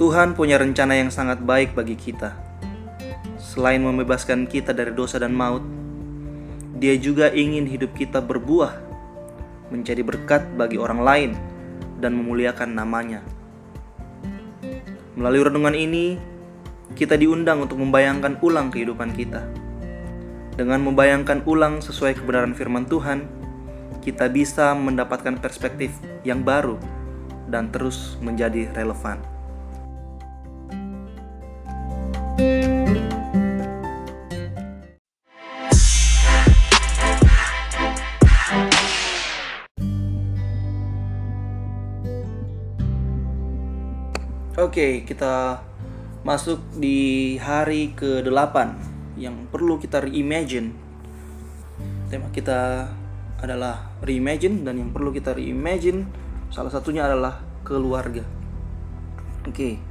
Tuhan punya rencana yang sangat baik bagi kita. Selain membebaskan kita dari dosa dan maut, Dia juga ingin hidup kita berbuah, menjadi berkat bagi orang lain, dan memuliakan namanya. Melalui renungan ini, kita diundang untuk membayangkan ulang kehidupan kita. Dengan membayangkan ulang sesuai kebenaran firman Tuhan, kita bisa mendapatkan perspektif yang baru dan terus menjadi relevan. Oke, kita masuk di hari ke-8 yang perlu kita reimagine. Tema kita adalah reimagine dan yang perlu kita reimagine salah satunya adalah keluarga. Oke.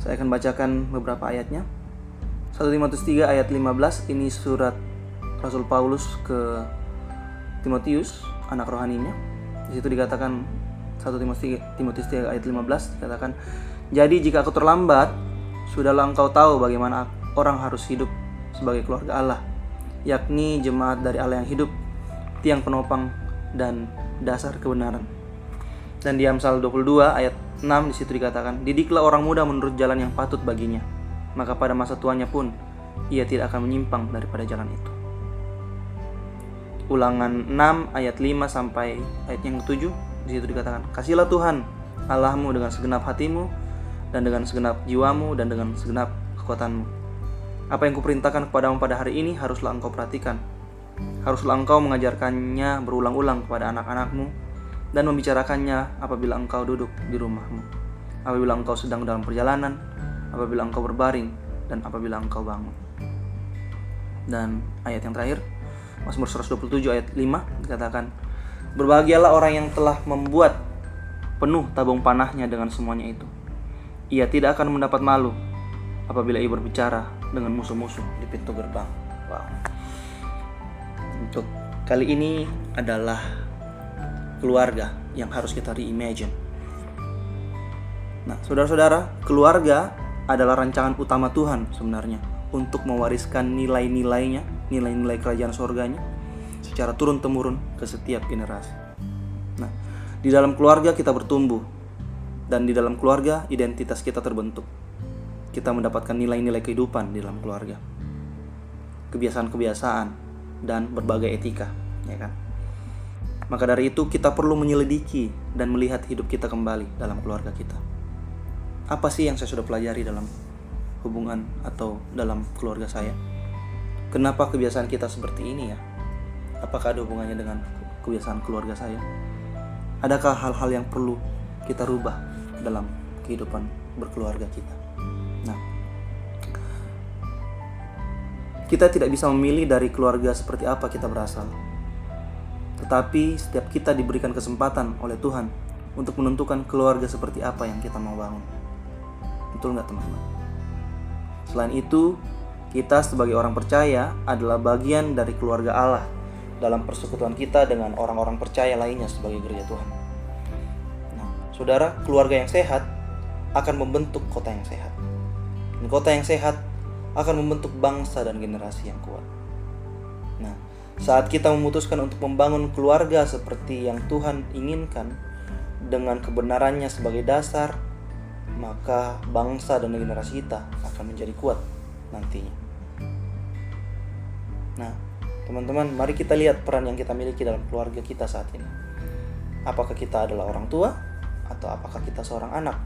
Saya akan bacakan beberapa ayatnya. 1 Timotius 3 ayat 15 ini surat Rasul Paulus ke Timotius, anak rohaninya. Di situ dikatakan 1 Timotius 3 ayat 15 dikatakan, "Jadi jika aku terlambat, sudahlah engkau tahu bagaimana orang harus hidup sebagai keluarga Allah, yakni jemaat dari Allah yang hidup, tiang penopang dan dasar kebenaran." Dan di Amsal 22 ayat 6 di situ dikatakan, "Didiklah orang muda menurut jalan yang patut baginya, maka pada masa tuanya pun ia tidak akan menyimpang daripada jalan itu." Ulangan 6 ayat 5 sampai ayat yang ke-7 di situ dikatakan, "Kasihlah Tuhan Allahmu dengan segenap hatimu dan dengan segenap jiwamu dan dengan segenap kekuatanmu. Apa yang kuperintahkan kepadamu pada hari ini haruslah engkau perhatikan. Haruslah engkau mengajarkannya berulang-ulang kepada anak-anakmu dan membicarakannya apabila engkau duduk di rumahmu, apabila engkau sedang dalam perjalanan, apabila engkau berbaring, dan apabila engkau bangun." Dan ayat yang terakhir, Mazmur 127 ayat 5 dikatakan, Berbahagialah orang yang telah membuat penuh tabung panahnya dengan semuanya itu. Ia tidak akan mendapat malu apabila ia berbicara dengan musuh-musuh di pintu gerbang. Wow. Untuk kali ini adalah keluarga yang harus kita reimagine. Nah, saudara-saudara, keluarga adalah rancangan utama Tuhan sebenarnya untuk mewariskan nilai-nilainya, nilai-nilai kerajaan surganya secara turun-temurun ke setiap generasi. Nah, di dalam keluarga kita bertumbuh dan di dalam keluarga identitas kita terbentuk. Kita mendapatkan nilai-nilai kehidupan di dalam keluarga. Kebiasaan-kebiasaan dan berbagai etika, ya kan? Maka dari itu kita perlu menyelidiki dan melihat hidup kita kembali dalam keluarga kita. Apa sih yang saya sudah pelajari dalam hubungan atau dalam keluarga saya? Kenapa kebiasaan kita seperti ini ya? Apakah ada hubungannya dengan kebiasaan keluarga saya? Adakah hal-hal yang perlu kita rubah dalam kehidupan berkeluarga kita? Nah, kita tidak bisa memilih dari keluarga seperti apa kita berasal. Tetapi setiap kita diberikan kesempatan oleh Tuhan untuk menentukan keluarga seperti apa yang kita mau bangun. Betul nggak teman-teman? Selain itu, kita sebagai orang percaya adalah bagian dari keluarga Allah dalam persekutuan kita dengan orang-orang percaya lainnya sebagai gereja Tuhan. Nah, saudara, keluarga yang sehat akan membentuk kota yang sehat. Dan kota yang sehat akan membentuk bangsa dan generasi yang kuat. Saat kita memutuskan untuk membangun keluarga seperti yang Tuhan inginkan dengan kebenarannya sebagai dasar, maka bangsa dan generasi kita akan menjadi kuat nantinya. Nah, teman-teman, mari kita lihat peran yang kita miliki dalam keluarga kita saat ini. Apakah kita adalah orang tua atau apakah kita seorang anak?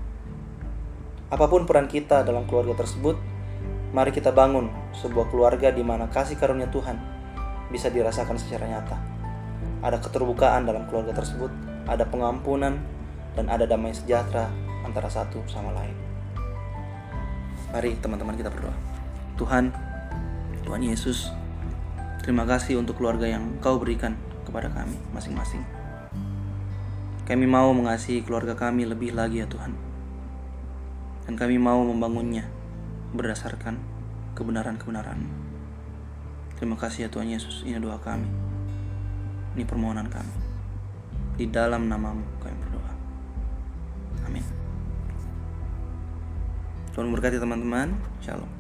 Apa pun peran kita dalam keluarga tersebut, mari kita bangun sebuah keluarga di mana kasih karunia Tuhan bisa dirasakan secara nyata. Ada keterbukaan dalam keluarga tersebut, ada pengampunan, dan ada damai sejahtera antara satu sama lain. Mari teman-teman kita berdoa. Tuhan, Tuhan Yesus, terima kasih untuk keluarga yang Kau berikan kepada kami masing-masing. Kami mau mengasihi keluarga kami lebih lagi ya Tuhan. Dan kami mau membangunnya berdasarkan kebenaran-kebenaran. Terima kasih ya Tuhan Yesus, ini doa kami. Ini permohonan kami. Di dalam namamu kami berdoa. Amin. Tuhan berkati teman-teman. Shalom.